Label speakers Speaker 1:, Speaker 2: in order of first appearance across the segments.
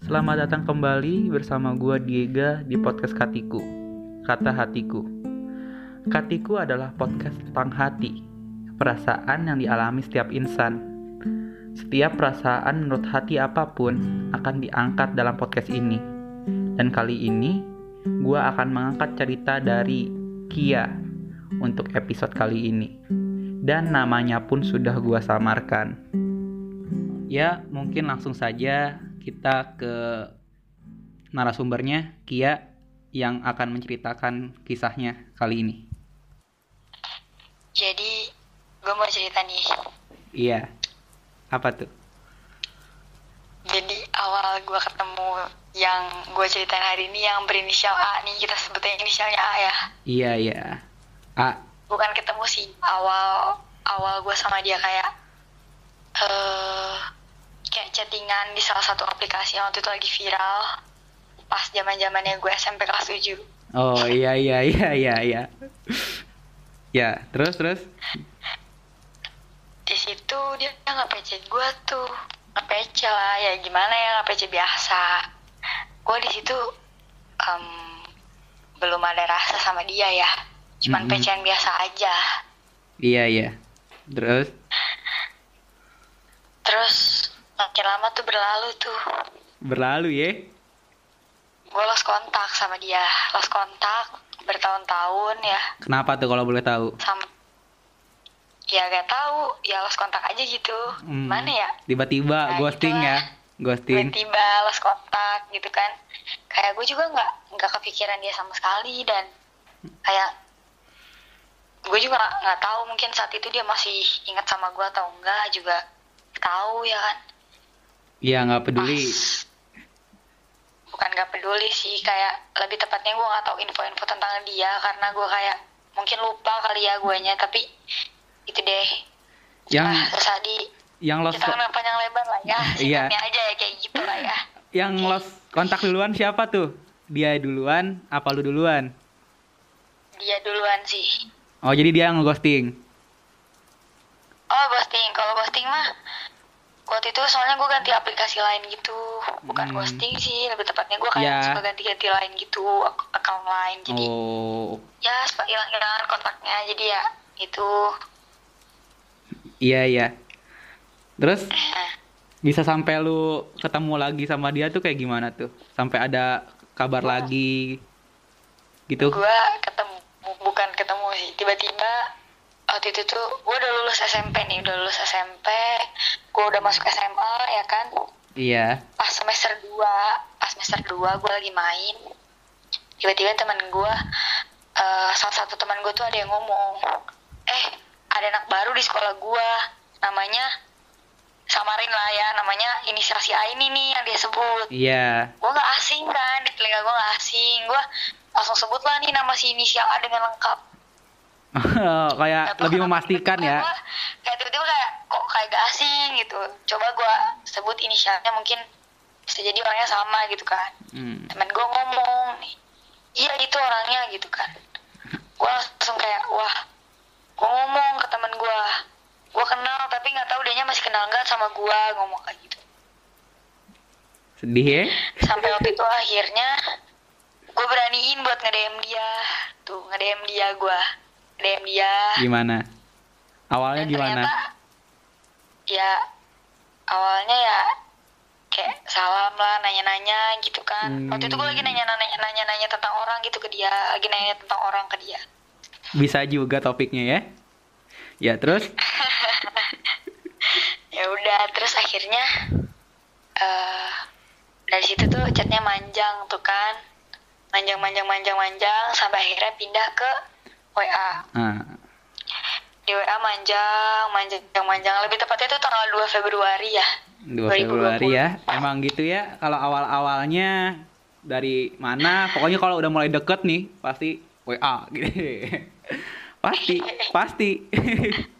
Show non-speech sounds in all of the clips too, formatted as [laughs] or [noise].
Speaker 1: Selamat datang kembali bersama gua Diega di podcast Katiku. Kata hatiku. Katiku adalah podcast tentang hati, perasaan yang dialami setiap insan. Setiap perasaan menurut hati apa pun akan diangkat dalam podcast ini. Dan kali ini gua akan mengangkat cerita dari Kia untuk episode kali ini. Dan namanya pun sudah gua samarkan. Ya, mungkin langsung saja kita ke narasumbernya Kia yang akan menceritakan kisahnya kali ini.
Speaker 2: Jadi gue mau cerita nih.
Speaker 1: Iya. Apa tuh?
Speaker 2: Jadi awal gue ketemu yang gue ceritain hari ini yang berinisial A nih kita sebutnya inisialnya A ya.
Speaker 1: Iya, iya. A.
Speaker 2: Bukan ketemu sih awal awal gue sama dia kayak eh kayak chattingan di salah satu aplikasi yang waktu itu lagi viral pas zaman zamannya gue SMP kelas 7
Speaker 1: Oh, iya iya iya iya iya. ya, terus terus.
Speaker 2: di situ dia nggak PC gue tuh nggak PC lah ya gimana ya nggak PC biasa gue di situ em, belum ada rasa sama dia ya cuman
Speaker 1: Mm-mm.
Speaker 2: PC-an biasa aja
Speaker 1: Iya, iya. Terus
Speaker 2: terus makin lama tuh berlalu tuh
Speaker 1: berlalu ya.
Speaker 2: gue lost kontak sama dia lost kontak bertahun-tahun ya
Speaker 1: Kenapa tuh kalau boleh tahu?
Speaker 2: sama ya gak tahu ya lost kontak aja gitu
Speaker 1: Hmm.
Speaker 2: mana ya
Speaker 1: Tiba-tiba
Speaker 2: Nah,
Speaker 1: ghosting
Speaker 2: itulah.
Speaker 1: ya. Ghosting.
Speaker 2: tiba-tiba lost kontak gitu kan kayak gue juga nggak nggak kepikiran dia sama sekali dan kayak gue juga nggak tahu mungkin saat itu dia masih ingat sama gue atau enggak juga tahu ya kan
Speaker 1: Iya, nggak peduli.
Speaker 2: Pas- bukan nggak peduli sih kayak lebih tepatnya gue nggak tahu info-info tentang dia karena gue kayak mungkin lupa kali ya guanya tapi itu deh
Speaker 1: Yang
Speaker 2: ah, terus di
Speaker 1: yang lost
Speaker 2: kita kan panjang lebar lah ya [laughs]
Speaker 1: Iya.
Speaker 2: aja ya kayak gitu lah ya
Speaker 1: yang lost kontak duluan siapa tuh? Dia duluan apa lu duluan?
Speaker 2: dia duluan sih
Speaker 1: Oh, jadi dia yang ngeghosting.
Speaker 2: oh ghosting kalau ghosting mah waktu itu soalnya gue ganti aplikasi lain gitu bukan
Speaker 1: Hmm.
Speaker 2: ghosting sih lebih tepatnya gue kayak
Speaker 1: Ya.
Speaker 2: suka ganti-ganti lain gitu account lain jadi
Speaker 1: Oh,
Speaker 2: ya suka hilang-hilangan kontaknya jadi ya itu
Speaker 1: iya iya. Terus
Speaker 2: eh,
Speaker 1: bisa sampai lu ketemu lagi sama dia tuh kayak gimana tuh? Sampai ada kabar lagi gitu.
Speaker 2: gue ketemu bu- bukan ketemu sih tiba-tiba waktu itu tuh gue udah lulus SMP nih udah lulus SMP gue udah masuk SMA ya kan?
Speaker 1: Iya.
Speaker 2: pas semester 2 pas semester 2 gue lagi main. Tiba-tiba teman gue eh, salah satu teman gue tuh ada yang ngomong eh ada anak baru di sekolah gue namanya samarin lah ya namanya inisial si A ini nih yang dia sebut.
Speaker 1: Iya.
Speaker 2: gue gak asing kan di telinga gue gak asing. Gue langsung sebut lah nih nama si inisial A dengan lengkap [laughs]
Speaker 1: kayak lebih memastikan ya.
Speaker 2: gua kayak tiba-tiba kayak kok kayak gak asing? gitu. Coba gue sebut inisialnya mungkin bisa jadi orangnya sama gitu kan.
Speaker 1: Hmm.
Speaker 2: temen gue ngomong nih iya itu orangnya gitu kan. Gue langsung kayak wah gue ngomong ke temen gue gue kenal tapi nggak tahu dianya masih kenal nggak sama gue ngomong kayak gitu.
Speaker 1: Sedih ya?
Speaker 2: sampai waktu itu akhirnya gue beraniin buat nge-DM dia. Tuh nge-DM dia gue nge-DM dia
Speaker 1: Gimana? Awalnya
Speaker 2: Dan
Speaker 1: gimana?
Speaker 2: ternyata ya awalnya ya kayak salam lah nanya-nanya gitu kan waktu itu gue lagi
Speaker 1: Hmm.
Speaker 2: nanya-nanya nanya-nanya tentang orang gitu ke dia lagi nanya tentang orang ke dia
Speaker 1: Bisa juga topiknya ya. Ya, terus? [laughs]
Speaker 2: ya udah terus akhirnya eh dari situ tuh chatnya manjang tuh kan manjang manjang manjang manjang sampai akhirnya pindah ke WA
Speaker 1: Ah,
Speaker 2: di WA manjang manjang manjang lebih tepatnya tuh tanggal 2 Februari ya
Speaker 1: 2 Februari ya. Emang gitu ya. Kalau awal-awalnya dari mana? Pokoknya kalau udah mulai deket nih, pasti WA gitu. [laughs] pasti, pasti.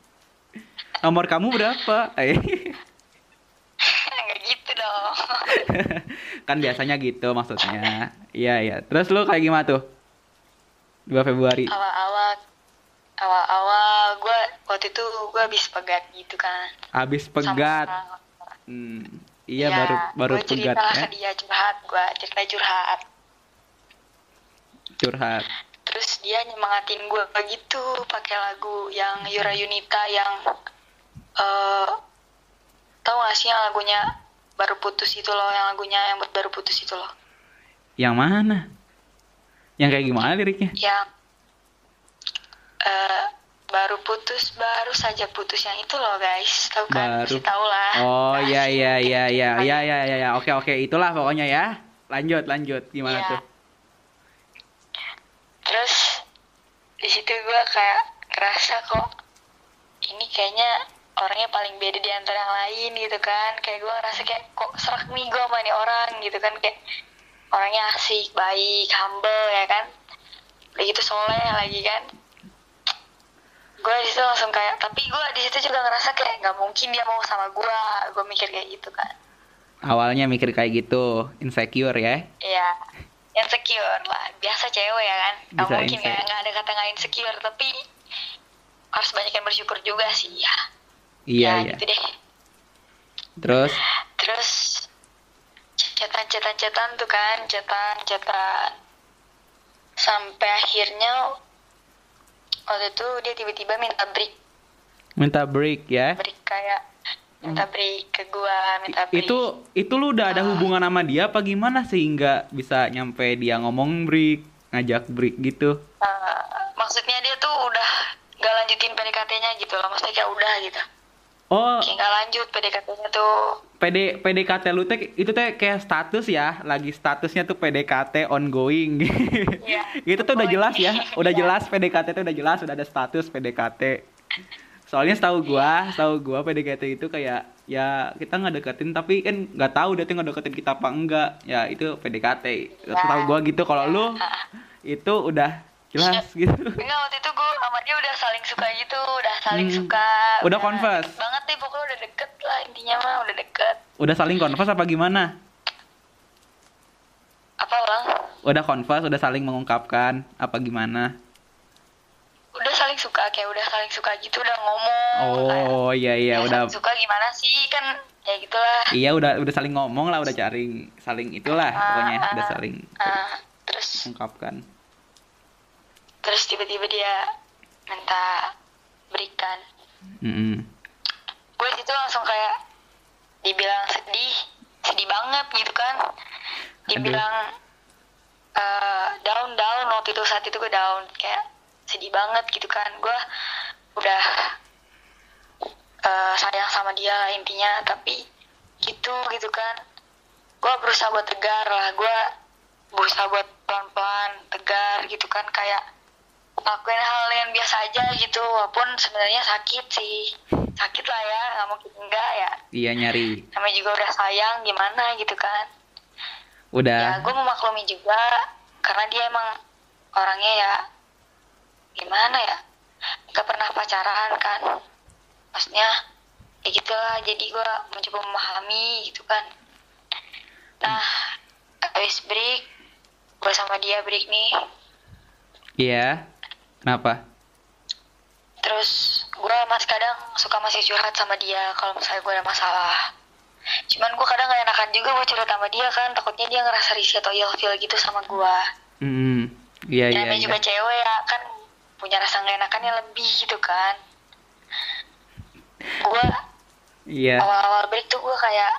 Speaker 1: [laughs] Nomor kamu berapa? Eh,
Speaker 2: gitu dong [laughs]
Speaker 1: kan biasanya gitu maksudnya. Iya, iya. Terus lu kayak gimana tuh? 2 Februari.
Speaker 2: awal-awal awal-awal gue waktu itu gue habis pegat gitu kan
Speaker 1: Habis
Speaker 2: Sama
Speaker 1: pegat. Hmm. Iya,
Speaker 2: Ya,
Speaker 1: baru baru
Speaker 2: cerita
Speaker 1: pegat ya.
Speaker 2: ke dia curhat gue cerita curhat
Speaker 1: Curhat.
Speaker 2: terus dia nyemangatin gue begitu pakai lagu yang Yura Yunita yang eh tau gak sih yang lagunya baru putus itu loh yang lagunya yang baru putus itu loh
Speaker 1: Yang mana? Yang kayak gimana liriknya?
Speaker 2: yang eh baru putus baru saja putus yang itu loh guys. Tahu kan?
Speaker 1: Baru.
Speaker 2: Tahu lah.
Speaker 1: Oh
Speaker 2: Nah,
Speaker 1: iya [laughs] iya iya iya.
Speaker 2: Gitu
Speaker 1: iya
Speaker 2: kan.
Speaker 1: iya iya. Ya. oke oke. Itulah pokoknya ya. Lanjut lanjut. Gimana
Speaker 2: Iya.
Speaker 1: tuh?
Speaker 2: Terus di situ gue kayak ngerasa kok ini kayaknya orangnya paling beda di antara yang lain gitu kan. Kayak gue ngerasa kayak kok serak nih gue sama nih orang gitu kan. Kayak orangnya asik baik humble ya kan. Udah gitu soleh lagi kan gue di situ langsung kayak tapi gue di situ juga ngerasa kayak nggak mungkin dia mau sama gue gue mikir kayak gitu kan
Speaker 1: awalnya mikir kayak gitu insecure ya
Speaker 2: Iya, insecure lah. Biasa cewek ya kan. Gak
Speaker 1: Bisa
Speaker 2: mungkin nggak nggak ada kata nggak insecure, tapi harus banyak yang bersyukur juga sih ya.
Speaker 1: iya
Speaker 2: ya,
Speaker 1: iya
Speaker 2: gitu deh.
Speaker 1: terus
Speaker 2: Terus cetan cetan cetan tuh kan, cetan cetan sampai akhirnya waktu itu dia tiba-tiba minta break,
Speaker 1: minta break ya
Speaker 2: break kayak minta break ke gua, minta break.
Speaker 1: itu itu lu udah ada
Speaker 2: Ah.
Speaker 1: hubungan sama dia apa gimana sehingga bisa nyampe dia ngomong break ngajak break gitu
Speaker 2: Uh, maksudnya dia tuh udah gak lanjutin PDKT-nya gitu loh, maksudnya kayak udah gitu.
Speaker 1: Oh.
Speaker 2: Kayak gak lanjut PDKT-nya tuh.
Speaker 1: PD PDKT lu teh itu teh kayak status ya. Lagi statusnya tuh PDKT ongoing.
Speaker 2: Iya, [laughs]
Speaker 1: itu tuh udah jelas ya. [laughs] Udah
Speaker 2: Iya.
Speaker 1: jelas PDKT tuh udah jelas udah ada status PDKT soalnya setahu gua setahu gua PDKT itu kayak ya kita nggak deketin tapi kan nggak tahu dia tuh nggak deketin kita apa enggak. Ya itu PDKT setahu gua gitu. Kalau lu [laughs] itu udah jelas gitu
Speaker 2: Enggak, waktu itu gue sama dia udah saling suka gitu, udah saling
Speaker 1: Hmm.
Speaker 2: suka.
Speaker 1: Udah confess?
Speaker 2: deket banget deh, pokoknya udah deket lah intinya mah udah deket.
Speaker 1: udah saling confess apa gimana
Speaker 2: Apa bang?
Speaker 1: udah confess udah saling mengungkapkan apa gimana
Speaker 2: Udah saling suka, kayak udah saling suka gitu, udah ngomong. kayak,
Speaker 1: oh iya iya
Speaker 2: "Ya,
Speaker 1: udah
Speaker 2: suka gimana sih kan? Ya gitulah.
Speaker 1: Iya udah udah saling ngomong lah udah cari saling itulah pokoknya
Speaker 2: Ah,
Speaker 1: udah
Speaker 2: ah,
Speaker 1: saling
Speaker 2: ah. terus
Speaker 1: ungkapkan.
Speaker 2: Terus tiba-tiba dia minta berikan.
Speaker 1: Mm-mm.
Speaker 2: gue situ langsung kayak dibilang sedih sedih banget gitu kan. Dibilang eh, down down. Waktu itu saat itu gue down. Kayak sedih banget gitu kan. Gue udah eh, sayang sama dia lah intinya. Tapi gitu gitu kan. Gue berusaha buat tegar lah. Gue berusaha buat pelan pelan tegar gitu kan. Kayak lakuin hal yang biasa aja gitu walaupun sebenarnya sakit sih sakit lah ya nggak mungkin enggak ya
Speaker 1: Iya nyari.
Speaker 2: namanya juga udah sayang gimana gitu kan ya
Speaker 1: Udah.
Speaker 2: gue memaklumi juga karena dia emang orangnya ya gimana ya nggak pernah pacaran kan maksudnya ya gitulah jadi gue mencoba memahami gitu kan nah habis break gue sama dia break nih
Speaker 1: Iya. Kenapa?
Speaker 2: terus gue masih kadang suka masih curhat sama dia kalau misalnya gue ada masalah cuman gue kadang gak enakan juga buat curhat sama dia kan takutnya dia ngerasa risih atau ilfeel gitu sama gue
Speaker 1: Hmm. Iya
Speaker 2: Ya,
Speaker 1: iya.
Speaker 2: namanya
Speaker 1: iya.
Speaker 2: juga cewek ya kan punya rasa gak enakannya lebih gitu kan gue
Speaker 1: Iya.
Speaker 2: awal-awal break tuh gue kayak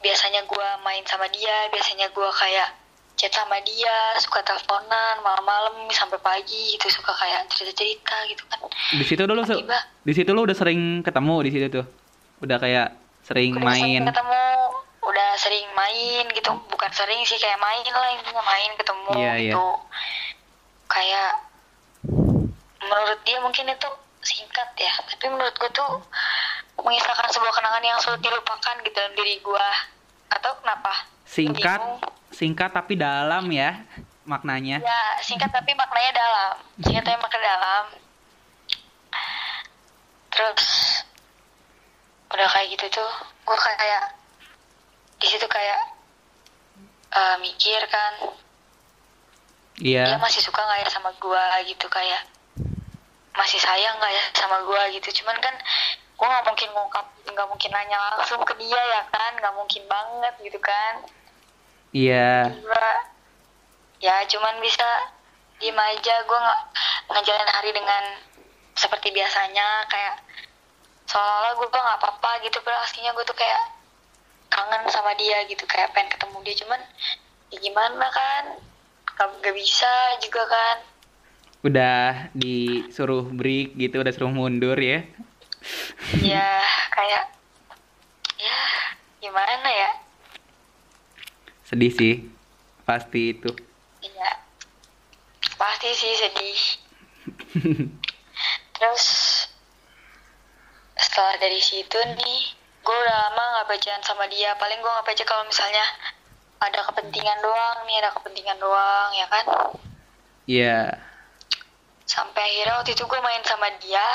Speaker 2: biasanya gue main sama dia biasanya gue kayak chat sama dia suka teleponan malam-malam sampai pagi gitu suka kayak cerita-cerita gitu kan.
Speaker 1: Di situ dulu
Speaker 2: tiba
Speaker 1: di situ lu udah sering ketemu di situ tuh. Udah kayak sering
Speaker 2: udah sering
Speaker 1: main.
Speaker 2: ketemu udah sering main gitu. Bukan sering sih kayak main lah intinya main ketemu
Speaker 1: Iya, iya.
Speaker 2: gitu. Kayak menurut dia mungkin itu singkat ya. Tapi menurut gue tuh mengisahkan sebuah kenangan yang sulit dilupakan gitu dalam diri gue atau kenapa?
Speaker 1: Singkat,
Speaker 2: bingung?
Speaker 1: Singkat tapi dalam ya maknanya.
Speaker 2: ya singkat tapi maknanya dalam singkat tapi maknanya dalam terus udah kayak gitu tuh gue kayak di situ kayak eh, mikir kan dia
Speaker 1: Iya.
Speaker 2: masih suka nggak ya sama gue gitu kayak masih sayang nggak ya sama gue gitu cuman kan gue nggak mungkin ngungkap nggak mungkin nanya langsung ke dia ya kan nggak mungkin banget gitu kan
Speaker 1: iya.
Speaker 2: Gua, ya cuman bisa diem aja. Gue nggak ngejalanin hari dengan seperti biasanya. Kayak seolah-olah gue nggak apa-apa gitu padahal aslinya gue tuh kayak kangen sama dia gitu. Kayak pengen ketemu dia cuman ya gimana kan? Gak, gak bisa juga kan?
Speaker 1: Udah disuruh break gitu udah suruh mundur ya.
Speaker 2: Ya kayak ya gimana ya
Speaker 1: sedih sih. Pasti itu.
Speaker 2: Ya pasti sih sedih. [laughs] Terus setelah dari situ nih gue udah lama nggak bacaan sama dia. Paling gue nggak baca kalau misalnya ada kepentingan doang nih ada kepentingan doang ya kan?
Speaker 1: Iya.
Speaker 2: Sampai akhirnya waktu itu gue main sama dia.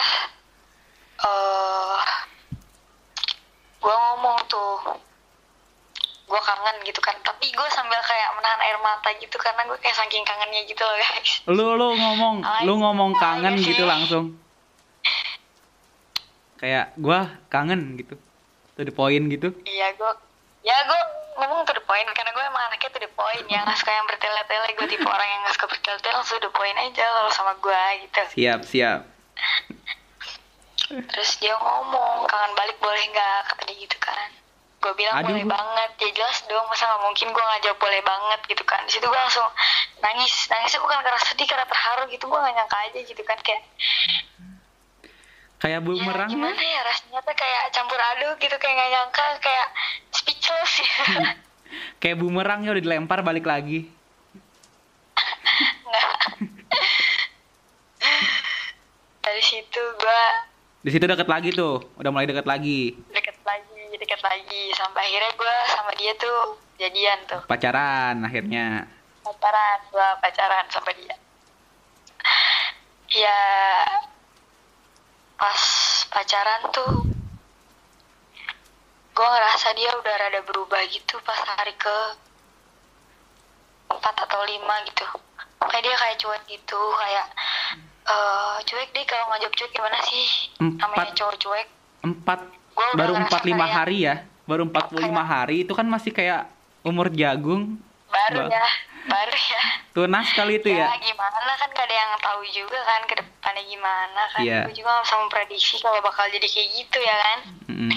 Speaker 2: Eh gue ngomong tuh gue kangen gitu kan. Tapi gue sambil kayak menahan air mata gitu karena gue kayak saking kangennya gitu loh guys.
Speaker 1: Lu lu ngomong
Speaker 2: Ay,
Speaker 1: lu ngomong kangen gitu langsung. Kayak gua kangen gitu. To the point gitu.
Speaker 2: Iya gue ya gue ngomong to the point karena gue emang anaknya to the point. Ya nggak suka yang bertele-tele gue tipe orang yang nggak suka bertele-tele langsung to the point aja kalau sama gue gitu.
Speaker 1: Siap siap.
Speaker 2: Terus dia ngomong kangen balik boleh nggak? Kata dia gitu kan gue bilang
Speaker 1: Aduh.
Speaker 2: boleh banget. Ya jelas dong masa nggak mungkin gue nggak jawab boleh banget gitu kan. Di situ gue langsung nangis. Nangisnya bukan karena sedih karena terharu gitu. Gue nggak nyangka aja gitu kan kayak
Speaker 1: kayak
Speaker 2: ya,
Speaker 1: bumerang ya
Speaker 2: gimana ya rasanya tuh kayak campur aduk gitu kayak nggak nyangka kayak speechless. Ya [laughs]
Speaker 1: kayak bumerang ya udah dilempar balik lagi.
Speaker 2: Dari situ gue
Speaker 1: di situ deket lagi tuh. Udah mulai deket lagi
Speaker 2: deket lagi. Sampai akhirnya gue sama dia tuh jadian tuh.
Speaker 1: Pacaran akhirnya.
Speaker 2: Pacaran gue pacaran sama dia. Ya pas pacaran tuh gue ngerasa dia udah rada berubah gitu pas hari ke empat atau lima gitu. Kayak dia kayak cuek gitu kayak eh cuek deh kalau ngajak cuek gimana sih? Namanya
Speaker 1: Empat.
Speaker 2: cowok cuek.
Speaker 1: Empat
Speaker 2: Gua udah
Speaker 1: baru empat lima
Speaker 2: kayak-
Speaker 1: hari ya. Baru empat puluh lima
Speaker 2: Kayak-
Speaker 1: hari. Itu kan masih kayak umur jagung.
Speaker 2: Baru
Speaker 1: Ba-
Speaker 2: ya baru ya.
Speaker 1: Tunas sekali itu ya
Speaker 2: gimana kan gak ada yang tahu juga kan ke depannya gimana kan.
Speaker 1: Iya.
Speaker 2: gue juga gak bisa memprediksi kalau bakal jadi kayak gitu ya kan.
Speaker 1: Mm.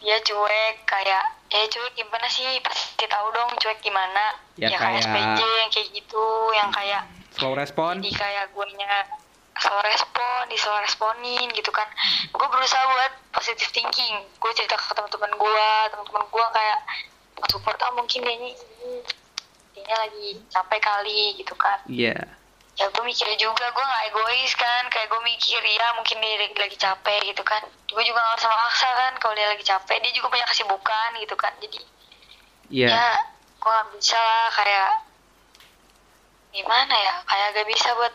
Speaker 2: dia cuek kayak ya cuek gimana sih? Pasti tahu dong cuek gimana.
Speaker 1: Ya,
Speaker 2: kayak
Speaker 1: kayak-
Speaker 2: SPJ yang kayak gitu yang kayak
Speaker 1: slow respon.
Speaker 2: jadi kayak gue nya slow respon di slow responin gitu kan. Gue berusaha buat positive thinking. Gue cerita ke teman-teman gue teman-teman gue kayak support ah mungkin dia ini dia lagi capek kali gitu kan.
Speaker 1: Iya.
Speaker 2: Ya gue mikir juga gue gak egois kan. Kayak gue mikir ya mungkin dia lagi, lagi capek gitu kan. Gue juga gak usah maksa kan kalau dia lagi capek. Dia juga punya kesibukan gitu kan. Jadi
Speaker 1: iya.
Speaker 2: ya gue gak bisa lah kayak gimana ya kayak gak bisa buat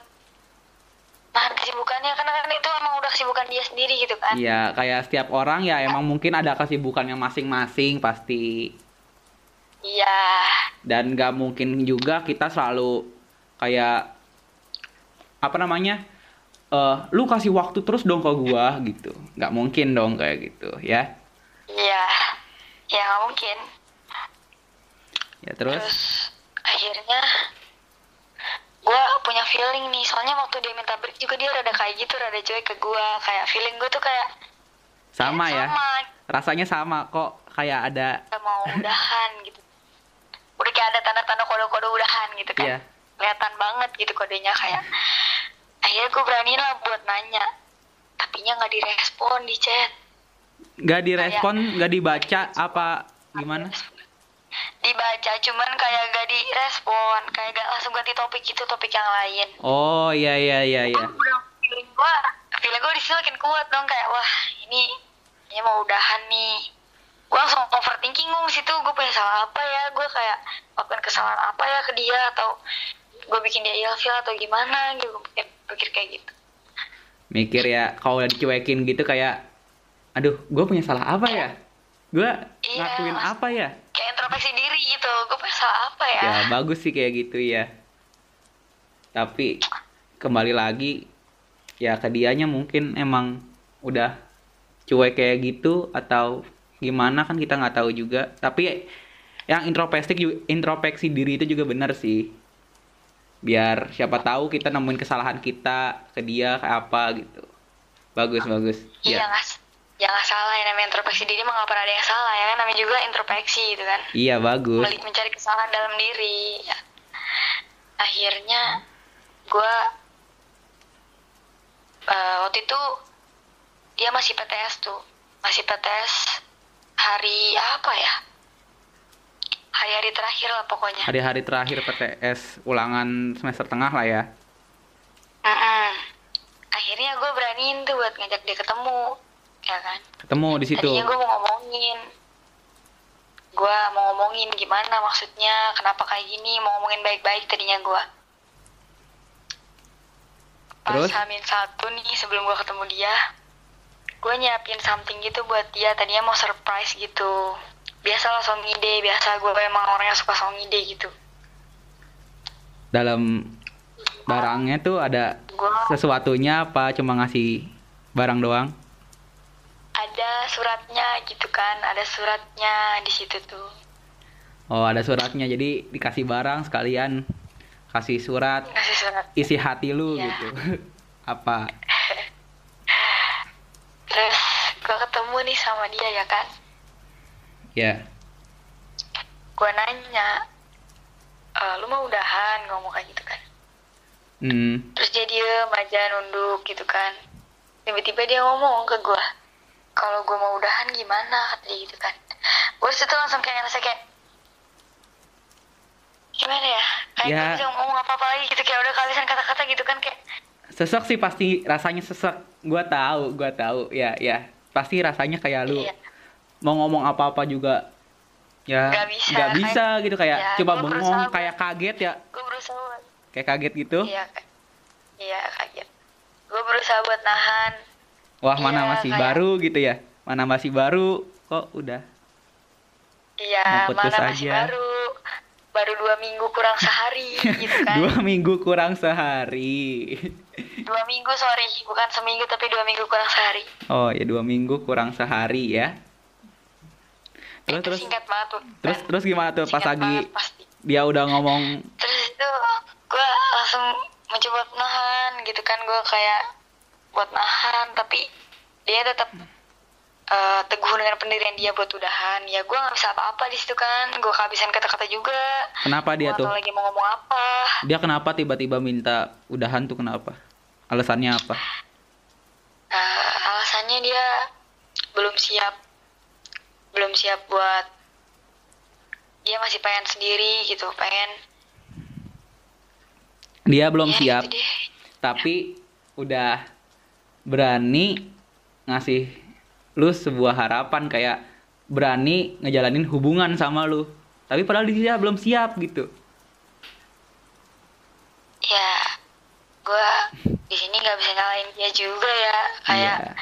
Speaker 2: nahan kesibukannya karena kan itu emang udah kesibukan dia sendiri gitu kan
Speaker 1: Iya, kayak setiap orang ya emang mungkin ada kesibukannya masing-masing pasti.
Speaker 2: iya
Speaker 1: Dan gak mungkin juga kita selalu kayak apa namanya? eh lu kasih waktu terus dong ke gua gitu. Gak mungkin dong kayak gitu ya.
Speaker 2: iya ya gak mungkin
Speaker 1: Ya terus
Speaker 2: terus akhirnya gue punya feeling nih soalnya waktu dia minta break juga dia rada kayak gitu rada cuek ke gue kayak feeling gue tuh kayak
Speaker 1: sama ya.
Speaker 2: sama.
Speaker 1: Rasanya sama kok kayak ada
Speaker 2: udah mau udahan gitu. Udah kayak ada tanda-tanda kode-kode udahan gitu kan.
Speaker 1: Iya.
Speaker 2: kelihatan banget gitu kodenya kayak akhirnya gue berani lah buat nanya. Tapinya nggak direspon di chat.
Speaker 1: Gak direspon, gak dibaca apa gimana?
Speaker 2: Dibaca cuman kayak gak direspon kayak gak langsung ganti topik itu topik yang lain.
Speaker 1: Oh iya iya iya iya.
Speaker 2: Feeling gue feeling gue di situ makin kuat dong kayak wah ini ini mau udahan nih. Gue langsung overthinking gue situ gue punya salah apa ya? Gue kayak melakukan kesalahan apa ya ke dia? Atau gue bikin dia ilfil atau gimana? Gitu Gua pikir, pikir kayak gitu.
Speaker 1: Mikir ya kalau udah dicuekin gitu kayak aduh, gue punya salah apa ya? Gue
Speaker 2: Iya,
Speaker 1: apa ya?
Speaker 2: Kayak introspeksi diri gitu. Gue salah apa ya,
Speaker 1: Ya bagus sih kayak gitu ya. Tapi kembali lagi ya ke dianya mungkin emang udah cuek kayak gitu atau gimana kan kita nggak tahu juga. Tapi yang introspeksi introspeksi diri itu juga benar sih. Biar siapa tahu kita nemuin kesalahan kita ke dia kayak apa gitu. Bagus bagus.
Speaker 2: Iya
Speaker 1: ya.
Speaker 2: nggak ya nggak salah ya namanya introspeksi diri mah nggak pernah ada yang salah ya kan? Namanya juga introspeksi gitu kan.
Speaker 1: Iya bagus.
Speaker 2: Melik mencari kesalahan dalam diri. Ya. akhirnya gue eh, waktu itu dia masih PTS tuh. Masih PTS hari apa ya? Hari-hari terakhir lah pokoknya.
Speaker 1: Hari-hari terakhir PTS ulangan semester tengah lah ya.
Speaker 2: Mm-mm. akhirnya gue beraniin tuh buat ngajak dia ketemu ya kan?
Speaker 1: Ketemu di situ.
Speaker 2: Tadinya gue mau ngomongin. Gue mau ngomongin gimana maksudnya kenapa kayak gini mau ngomongin baik-baik tadinya gue pas
Speaker 1: Terus?
Speaker 2: Hamin satu nih sebelum gue ketemu dia gue nyiapin something gitu buat dia tadinya mau surprise gitu. Biasa lah song ide biasa gue emang orang yang suka song ide gitu.
Speaker 1: Dalam barangnya tuh ada
Speaker 2: gue
Speaker 1: sesuatunya apa cuma ngasih barang doang
Speaker 2: suratnya gitu kan ada suratnya di situ tuh.
Speaker 1: Oh ada suratnya. Jadi dikasih barang sekalian kasih surat
Speaker 2: ngasih surat.
Speaker 1: isi hati lu
Speaker 2: Iya.
Speaker 1: gitu. [laughs] Apa? [laughs]
Speaker 2: Terus gue ketemu nih sama dia ya kan?
Speaker 1: Ya.
Speaker 2: Gue nanya e, lu mau udahan ngomong kayak gitu kan?
Speaker 1: Hmm.
Speaker 2: Terus dia diem aja nunduk gitu kan. Tiba-tiba dia ngomong ke gue kalau gue mau udahan gimana kata dia gitu kan. Gue situ langsung kayak ngerasa kayak gimana ya? Kayak
Speaker 1: Ya.
Speaker 2: gue bisa ngomong apa-apa lagi gitu kayak udah kehabisan kata-kata gitu kan kayak
Speaker 1: sesek sih pasti rasanya sesek. Gua tahu gua tahu. Ya ya. Pasti rasanya kayak lu
Speaker 2: iya.
Speaker 1: mau ngomong apa-apa juga ya
Speaker 2: Nggak bisa,
Speaker 1: nggak bisa gitu kayak
Speaker 2: Ya,
Speaker 1: coba bengong kayak kaget ya.
Speaker 2: gue berusaha
Speaker 1: kayak kaget gitu.
Speaker 2: Iya kayak- iya kaget gue berusaha buat nahan
Speaker 1: wah mana
Speaker 2: Iya,
Speaker 1: masih
Speaker 2: kayak-
Speaker 1: baru gitu ya? Mana masih baru? Kok udah
Speaker 2: Iya, mana masih
Speaker 1: aja.
Speaker 2: baru. Baru dua minggu kurang sehari [laughs] gitu kan.
Speaker 1: dua minggu kurang sehari.
Speaker 2: Dua minggu sorry, bukan seminggu tapi dua minggu kurang sehari.
Speaker 1: oh ya dua minggu kurang sehari ya. Terus
Speaker 2: Itu
Speaker 1: terus
Speaker 2: singkat banget tuh.
Speaker 1: terus terus gimana tuh pas lagi dia udah ngomong?
Speaker 2: Terus itu gue langsung mencoba nahan gitu kan. Gue kayak buat nahan tapi dia tetap eh, teguh dengan pendirian dia buat udahan. Ya gue nggak bisa apa-apa di situ kan. Gue kehabisan kata-kata juga.
Speaker 1: Kenapa dia
Speaker 2: Gua
Speaker 1: tuh?
Speaker 2: lagi mau ngomong apa.
Speaker 1: Dia kenapa tiba-tiba minta udahan tuh kenapa? Alasannya apa?
Speaker 2: Eh, alasannya dia belum siap belum siap buat dia masih pengen sendiri gitu pengen
Speaker 1: dia belum
Speaker 2: ya
Speaker 1: siap tapi udah berani ngasih lu sebuah harapan kayak berani ngejalanin hubungan sama lu. Tapi padahal dia belum siap gitu.
Speaker 2: Ya gue di sini nggak bisa nyalain dia juga ya kayak
Speaker 1: iya.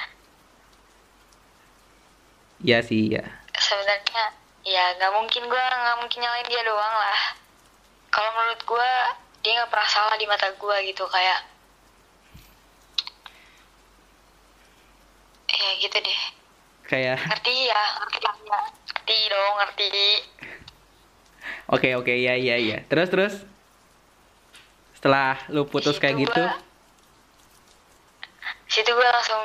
Speaker 1: Iya sih ya
Speaker 2: sebenarnya ya nggak mungkin gue nggak mungkin nyalain dia doang lah. Kalau menurut gue dia nggak pernah salah di mata gue gitu kayak ya gitu deh.
Speaker 1: Kayak
Speaker 2: ngerti ya ngerti ya. Ngerti dong ngerti.
Speaker 1: Oke oke ya ya ya. Terus terus? Setelah lu putus kayak gitu?
Speaker 2: gua- situ gue langsung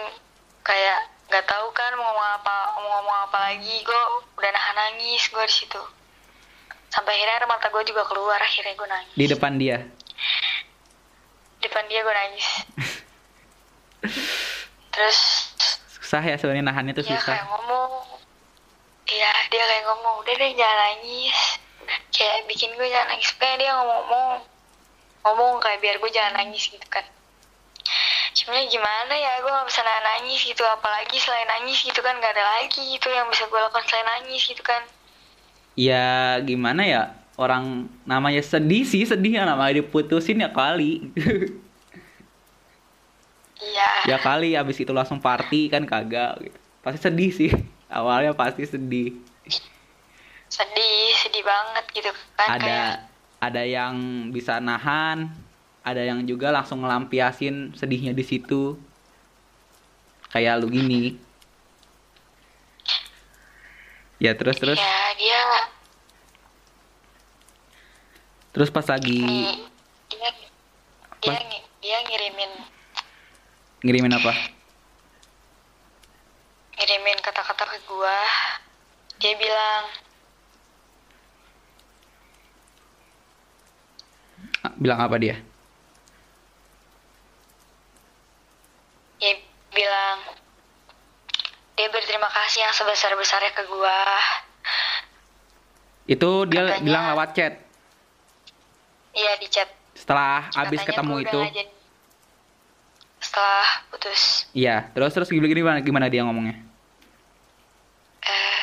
Speaker 2: kayak nggak tahu kan mau ngomong apa mau ngomong apa lagi. Gue udah nahan nangis gue di situ. Sampai akhirnya air mata gue juga keluar akhirnya gue nangis.
Speaker 1: Di depan dia?
Speaker 2: Depan dia gue nangis. [laughs] Terus
Speaker 1: susah ya sebenarnya nahannya tuh
Speaker 2: dia
Speaker 1: susah.
Speaker 2: kayak ngomong. Iya dia kayak ngomong udah deh jangan nangis. Kayak bikin gue jangan nangis. Kayak dia ngomong ngomong kayak biar gue jangan nangis gitu kan. Sebenarnya gimana ya gue gak bisa nahan nangis gitu. Apalagi selain nangis gitu kan gak ada lagi gitu yang bisa gue lakukan selain nangis gitu kan.
Speaker 1: Ya gimana ya? Orang namanya sedih sih sedih ya namanya diputusin ya kali [laughs]
Speaker 2: iya.
Speaker 1: Ya kali abis itu langsung party kan kagak gitu. pasti sedih sih. [laughs] Awalnya pasti sedih.
Speaker 2: Sedih sedih banget gitu kan
Speaker 1: ada
Speaker 2: kayak
Speaker 1: ada yang bisa nahan ada yang juga langsung ngelampiasin sedihnya di situ. Kayak lu gini. Ya terus terus.
Speaker 2: Ya dia
Speaker 1: terus pas lagi
Speaker 2: dia dia
Speaker 1: Pas-
Speaker 2: dia ngirimin
Speaker 1: ngirimin apa?
Speaker 2: ngirimin kata-kata ke gua dia bilang
Speaker 1: Ah, Bilang apa dia?
Speaker 2: dia bilang dia berterima kasih yang sebesar-besarnya ke gua
Speaker 1: Itu dia
Speaker 2: Katanya-
Speaker 1: bilang lewat chat.
Speaker 2: iya di chat
Speaker 1: Setelah abis
Speaker 2: Katanya
Speaker 1: ketemu itu.
Speaker 2: Setelah putus
Speaker 1: Iya, terus terus gimana gimana, gimana dia ngomongnya?
Speaker 2: eh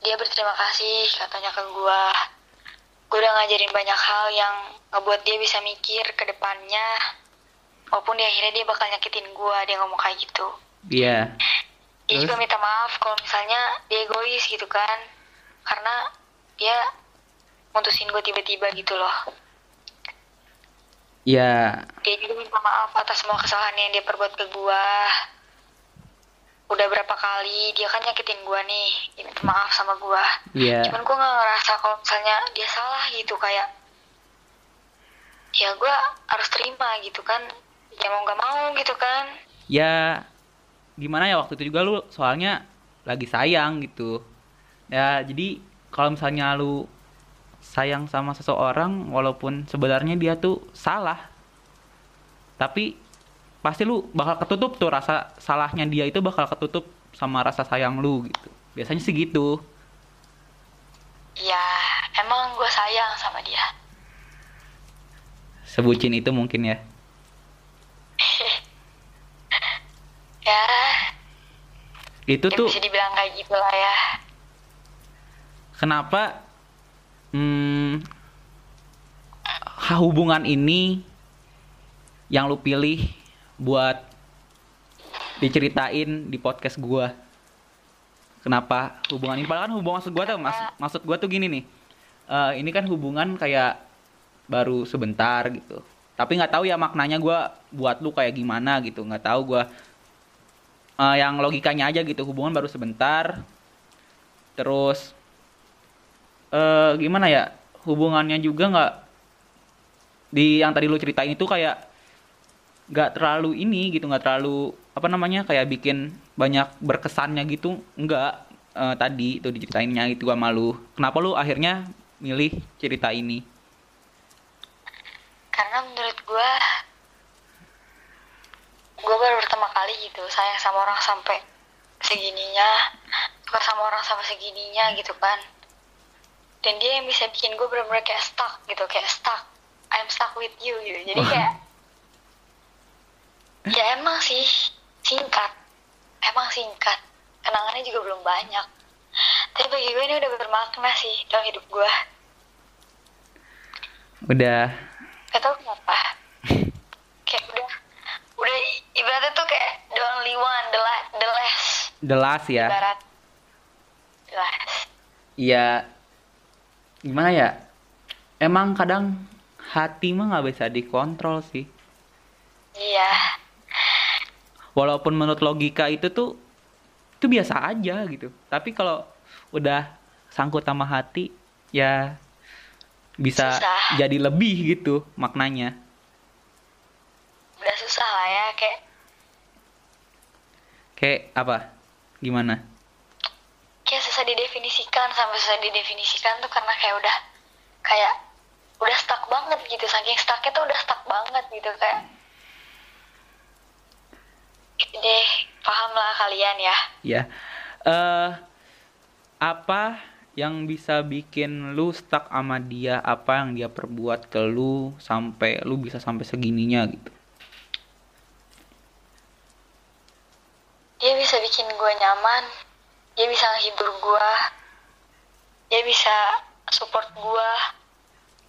Speaker 2: dia berterima kasih katanya ke gua gua udah ngajarin banyak hal yang ngebuat dia bisa mikir ke depannya walaupun di akhirnya dia bakal nyakitin gua dia ngomong kayak gitu
Speaker 1: Iya.
Speaker 2: dia
Speaker 1: Terus?
Speaker 2: juga minta maaf kalau misalnya dia egois gitu kan karena dia mutusin gue tiba-tiba gitu loh
Speaker 1: Iya.
Speaker 2: dia juga minta maaf atas semua kesalahan yang dia perbuat ke gua udah berapa kali dia kan nyakitin gua nih dia minta maaf sama gua
Speaker 1: Iya.
Speaker 2: cuman gua nggak ngerasa kalau misalnya dia salah gitu kayak ya gua harus terima gitu kan ya mau nggak mau gitu kan
Speaker 1: Ya gimana ya waktu itu juga lu soalnya lagi sayang gitu. Ya jadi kalau misalnya lu sayang sama seseorang walaupun sebenarnya dia tuh salah. Tapi pasti lu bakal ketutup tuh rasa salahnya dia itu bakal ketutup sama rasa sayang lu gitu. Biasanya sih gitu.
Speaker 2: ya emang gua sayang sama dia
Speaker 1: Sebucin itu mungkin ya. [laughs]
Speaker 2: ya
Speaker 1: Itu
Speaker 2: ya
Speaker 1: tuh
Speaker 2: bisa dibilang kayak gitu lah ya
Speaker 1: kenapa hmm, hubungan ini yang lu pilih buat diceritain di podcast gua. Kenapa hubungan ini? Padahal kan hubungan maksud gua tuh mas, maksud gua tuh gini nih. Eh, ini kan hubungan kayak baru sebentar gitu. Tapi nggak tahu ya maknanya gua buat lu kayak gimana gitu. Nggak tahu gua Eh, yang logikanya aja gitu. Hubungan baru sebentar terus eh gimana ya hubungannya juga nggak di yang tadi lu ceritain itu kayak nggak terlalu ini gitu nggak terlalu apa namanya kayak bikin banyak berkesannya gitu nggak eh, tadi itu diceritainnya itu gua malu kenapa lu akhirnya milih cerita ini?
Speaker 2: Karena menurut gue gue baru pertama kali gitu sayang sama orang sampai segininya suka sama orang sampai segininya gitu kan dan dia yang bisa bikin gue bener-bener kayak stuck gitu kayak stuck. I'm stuck with you gitu. Jadi kayak ya emang sih singkat. Emang singkat. Kenangannya juga belum banyak. Tapi bagi gue ini udah bermakna sih dalam hidup gue.
Speaker 1: Udah.
Speaker 2: Gak tau kenapa. [laughs] Kayak udah udah ibaratnya tuh kayak the only one the, la- the last.
Speaker 1: The last ya.
Speaker 2: Ibarat. The last.
Speaker 1: Iya gimana ya? Emang kadang hati mah nggak bisa dikontrol sih.
Speaker 2: Iya.
Speaker 1: Walaupun menurut logika itu tuh itu biasa aja gitu. Tapi kalau udah sangkut sama hati ya bisa
Speaker 2: Susah.
Speaker 1: jadi lebih gitu maknanya.
Speaker 2: Udah susah lah ya kayak
Speaker 1: kayak apa? Gimana
Speaker 2: susah didefinisikan sampai susah didefinisikan tuh karena kayak udah kayak udah stuck banget gitu. Saking stucknya tuh udah stuck banget gitu kayak. Gitu deh paham lah kalian ya.
Speaker 1: Ya. Eh apa yang bisa bikin lu stuck sama dia? Apa yang dia perbuat ke lu sampai lu bisa sampai segininya gitu?
Speaker 2: Dia bisa bikin gue nyaman dia bisa menghibur gue dia bisa support gue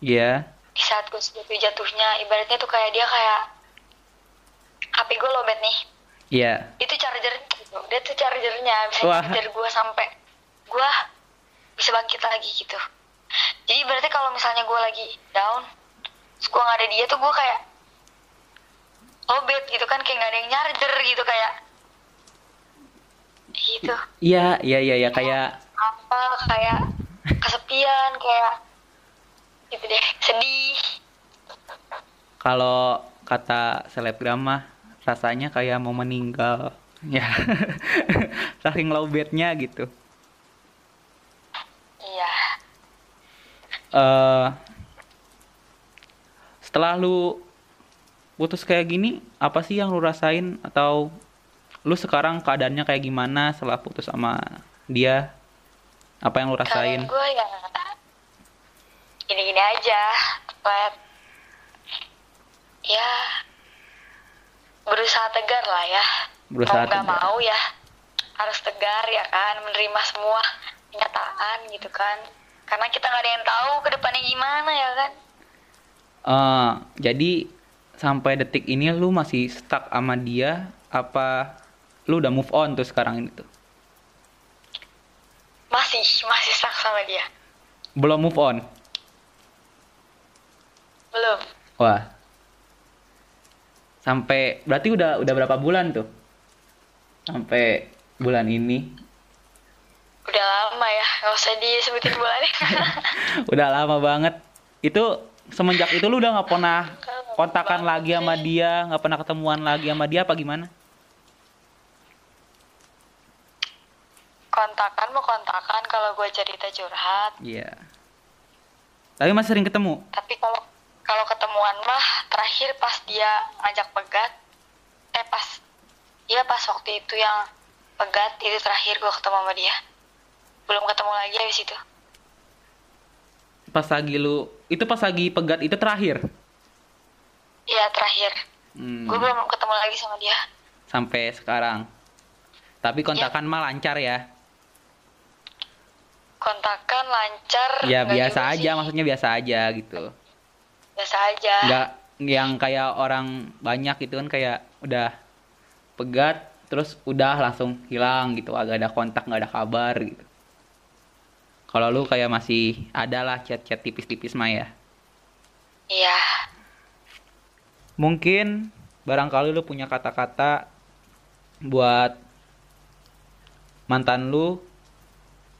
Speaker 1: ya
Speaker 2: di saat gue jatuh jatuhnya ibaratnya tuh kayak dia kayak HP gue lobet nih.
Speaker 1: Ya
Speaker 2: itu charger gitu. Dia tuh chargernya bisa
Speaker 1: Wah.
Speaker 2: charger gue sampai gue bisa bangkit lagi gitu. Jadi berarti kalau misalnya gue lagi down terus gue nggak ada dia tuh gue kayak lobet gitu kan kayak nggak ada yang charger gitu kayak gitu.
Speaker 1: Iya iya iya ya, kayak
Speaker 2: apa kayak kesepian kayak gitu deh sedih.
Speaker 1: Kalau kata selebgram mah rasanya kayak mau meninggal. Ya [laughs] saking lowbatnya gitu.
Speaker 2: Iya.
Speaker 1: Eh setelah lu putus kayak gini apa sih yang lu rasain? Atau lu sekarang keadaannya kayak gimana setelah putus sama dia? Apa yang lu rasain?
Speaker 2: gue ya gini-gini aja flat ya berusaha tegar lah ya.
Speaker 1: Berusaha
Speaker 2: mau nggak
Speaker 1: tegar.
Speaker 2: mau ya harus tegar ya kan menerima semua kenyataan gitu kan. Karena kita nggak ada yang tahu ke depannya gimana ya kan.
Speaker 1: Eh, jadi sampai detik ini lu masih stuck sama dia apa lu udah move on tuh sekarang ini tuh.
Speaker 2: Masih masih stuck sama dia.
Speaker 1: Belum move on?
Speaker 2: Belum.
Speaker 1: Wah. Sampai berarti udah udah berapa bulan tuh? Sampai bulan ini.
Speaker 2: Udah lama ya nggak usah disebutin bulannya. [laughs]
Speaker 1: Udah lama banget. Itu semenjak itu lu udah nggak pernah kontakan lagi sama dia nggak pernah ketemuan lagi sama dia apa gimana
Speaker 2: kontakan mau kontakan kalau gue cerita curhat.
Speaker 1: Iya. Tapi masih sering ketemu?
Speaker 2: Tapi kalau kalau ketemuan mah terakhir pas dia ngajak pegat eh pas iya pas waktu itu yang pegat itu terakhir gue ketemu sama dia. Belum ketemu lagi habis itu.
Speaker 1: Pas lagi lu itu pas lagi pegat itu terakhir?
Speaker 2: Iya terakhir.
Speaker 1: Hmm,
Speaker 2: gue belum ketemu lagi sama dia.
Speaker 1: Sampai sekarang. Tapi kontakan mah lancar ya
Speaker 2: kontakan lancar
Speaker 1: ya biasa aja
Speaker 2: sih.
Speaker 1: maksudnya biasa aja gitu.
Speaker 2: Biasa aja.
Speaker 1: Nggak yang kayak orang banyak gitu kan kayak udah pegat terus udah langsung hilang gitu agak ada kontak nggak ada kabar gitu. Kalau lu kayak masih ada lah chat-chat tipis-tipis mah ya.
Speaker 2: Iya.
Speaker 1: Mungkin barangkali lu punya kata-kata buat mantan lu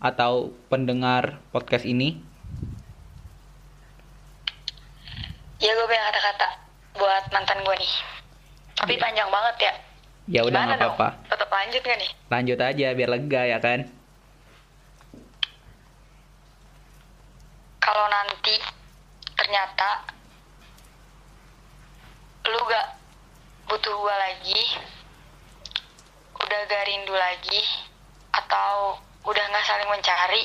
Speaker 1: atau pendengar podcast ini?
Speaker 2: Ya gue punya kata-kata buat mantan gue nih. Tapi panjang banget ya.
Speaker 1: Ya udah nggak apa-apa.
Speaker 2: Tetap lanjut gak nih?
Speaker 1: Lanjut aja biar lega ya kan?
Speaker 2: Kalau nanti ternyata lu gak butuh gua lagi udah gak rindu lagi atau udah gak saling mencari.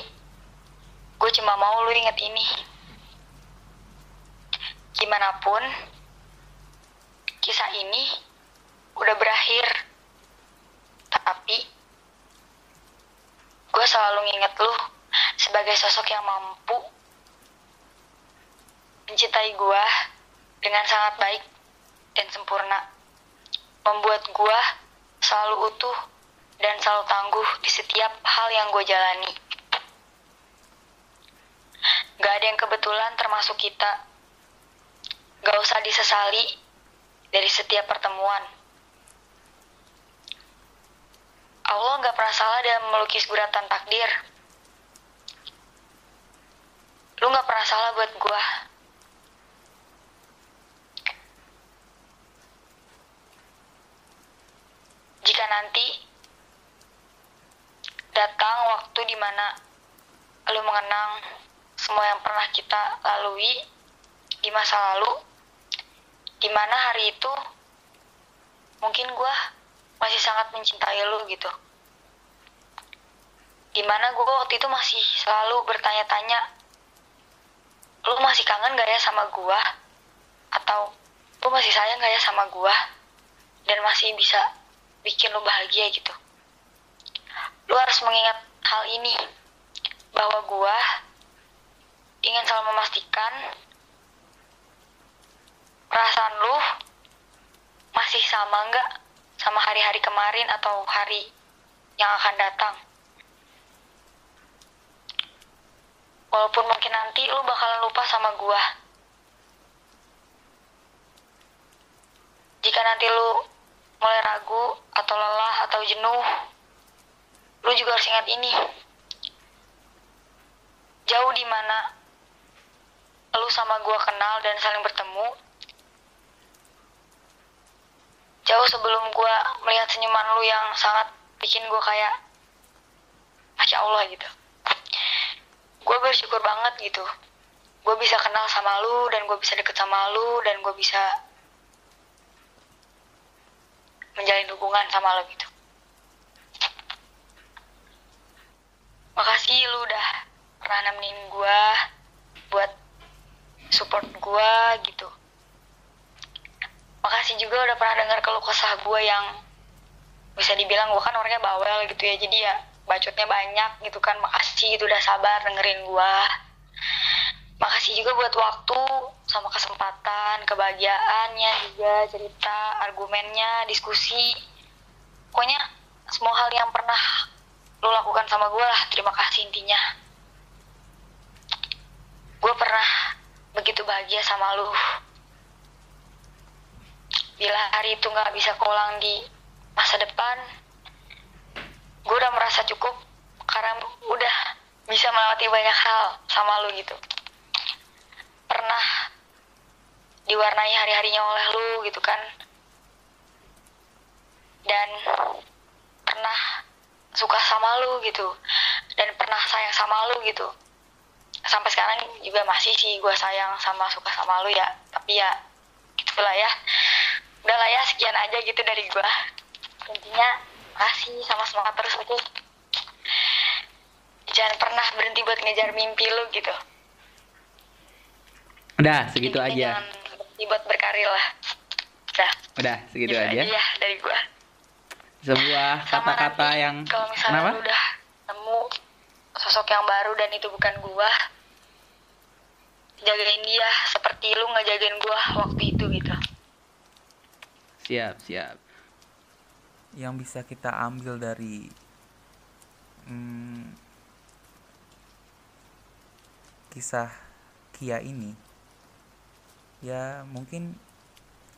Speaker 2: Gue cuma mau lu inget ini. Gimana pun kisah ini udah berakhir. Tapi gue selalu nginget lu sebagai sosok yang mampu mencintai gua dengan sangat baik dan sempurna. Membuat gua selalu utuh dan selalu tangguh di setiap hal yang gue jalani. Gak ada yang kebetulan termasuk kita. Gak usah disesali dari setiap pertemuan. Allah gak pernah salah dalam melukis guratan takdir. Lu gak pernah salah buat gua. jika nanti datang waktu di mana lu mengenang semua yang pernah kita lalui di masa lalu, di mana hari itu mungkin gua masih sangat mencintai lu gitu. Di mana gue waktu itu masih selalu bertanya-tanya, lu masih kangen gak ya sama gua? Atau lu masih sayang gak ya sama gua? Dan masih bisa bikin lo bahagia gitu. Lo harus mengingat hal ini bahwa gua ingin selalu memastikan perasaan lo masih sama nggak sama hari-hari kemarin atau hari yang akan datang. Walaupun mungkin nanti lo bakalan lupa sama gua. Jika nanti lu mulai ragu atau lelah atau jenuh, lu juga harus ingat ini. Jauh di mana lu sama gue kenal dan saling bertemu jauh sebelum gue melihat senyuman lu yang sangat bikin gue kayak masya allah gitu. Gue bersyukur banget gitu. Gue bisa kenal sama lu dan gue bisa deket sama lu dan gue bisa menjalin hubungan sama lo gitu makasih lu udah pernah nemenin gue buat support gue gitu. Makasih juga udah pernah dengar keluh kesah gue yang bisa dibilang gue kan orangnya bawel gitu ya jadi ya bacotnya banyak gitu kan. Makasih itu udah sabar dengerin gue makasih juga buat waktu sama kesempatan kebahagiaannya juga cerita argumennya diskusi. Pokoknya semua hal yang pernah lo lakukan sama gue lah. Terima kasih intinya. Gue pernah begitu bahagia sama lu. Bila hari itu nggak bisa keulang di masa depan gue udah merasa cukup karena udah bisa melewati banyak hal sama lu gitu. Pernah diwarnai hari-harinya oleh lu gitu kan. Dan pernah suka sama lu gitu. Dan pernah sayang sama lu gitu. Sampai sekarang juga masih sih gue sayang sama suka sama lu ya. Tapi ya gitulah ya. Udahlah ya sekian aja gitu dari gue intinya kasih sama semangat terus oke? Jangan pernah berhenti buat ngejar mimpi lu gitu.
Speaker 1: Udah, segitu
Speaker 2: Intinya
Speaker 1: aja.
Speaker 2: jangan berhenti buat berkarir lah. Udah.
Speaker 1: Udah, segitu
Speaker 2: gitu
Speaker 1: aja.
Speaker 2: ya dari gue
Speaker 1: Sebuah kata-kata yang
Speaker 2: kalau misalnya
Speaker 1: kenapa?
Speaker 2: lu udah nemu sosok yang baru dan itu bukan gua jagain dia seperti lu ngejagain gua waktu itu gitu
Speaker 1: Siap, siap. Yang bisa kita ambil dari hmm, kisah Kia ini, ya mungkin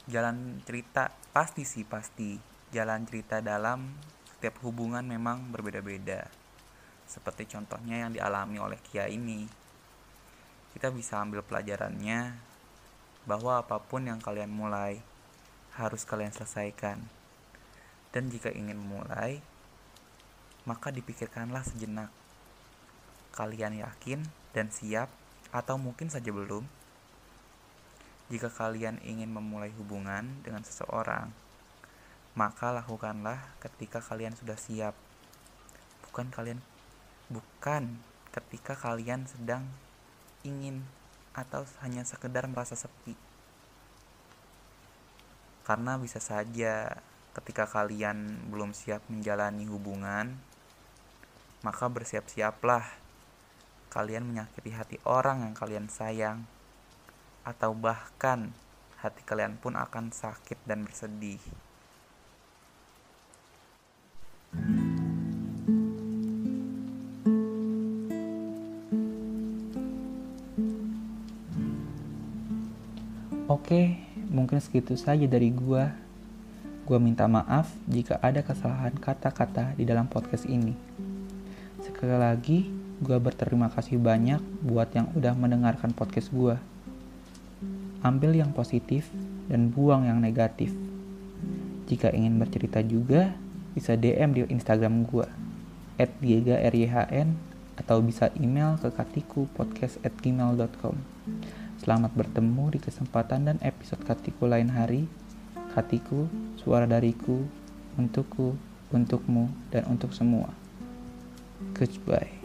Speaker 1: jalan cerita pasti sih pasti jalan cerita dalam setiap hubungan memang berbeda-beda. Seperti contohnya yang dialami oleh Kia ini. Kita bisa ambil pelajarannya bahwa apa pun yang kalian mulai harus kalian selesaikan. Dan jika ingin memulai, maka dipikirkanlah sejenak. Kalian yakin dan siap atau mungkin saja belum? Jika kalian ingin memulai hubungan dengan seseorang, maka lakukanlah ketika kalian sudah siap. Bukan kalian bukan ketika kalian sedang ingin atau hanya sekedar merasa sepi. Karena bisa saja ketika kalian belum siap menjalani hubungan, maka bersiap-siaplah kalian menyakiti hati orang yang kalian sayang, atau bahkan hati kalian pun akan sakit dan bersedih. Oke, mungkin segitu saja dari gua. Gua minta maaf jika ada kesalahan kata-kata di dalam podcast ini. Sekali lagi, gua berterima kasih banyak buat yang udah mendengarkan podcast gua. Ambil yang positif dan buang yang negatif. Jika ingin bercerita juga, bisa DM di Instagram gua @diegaryhn atau bisa email ke katikupodcast@gmail.com. Selamat bertemu di kesempatan dan episode Katiku lain hari. Katiku, suara dariku, untukku, untukmu, dan untuk semua. Goodbye.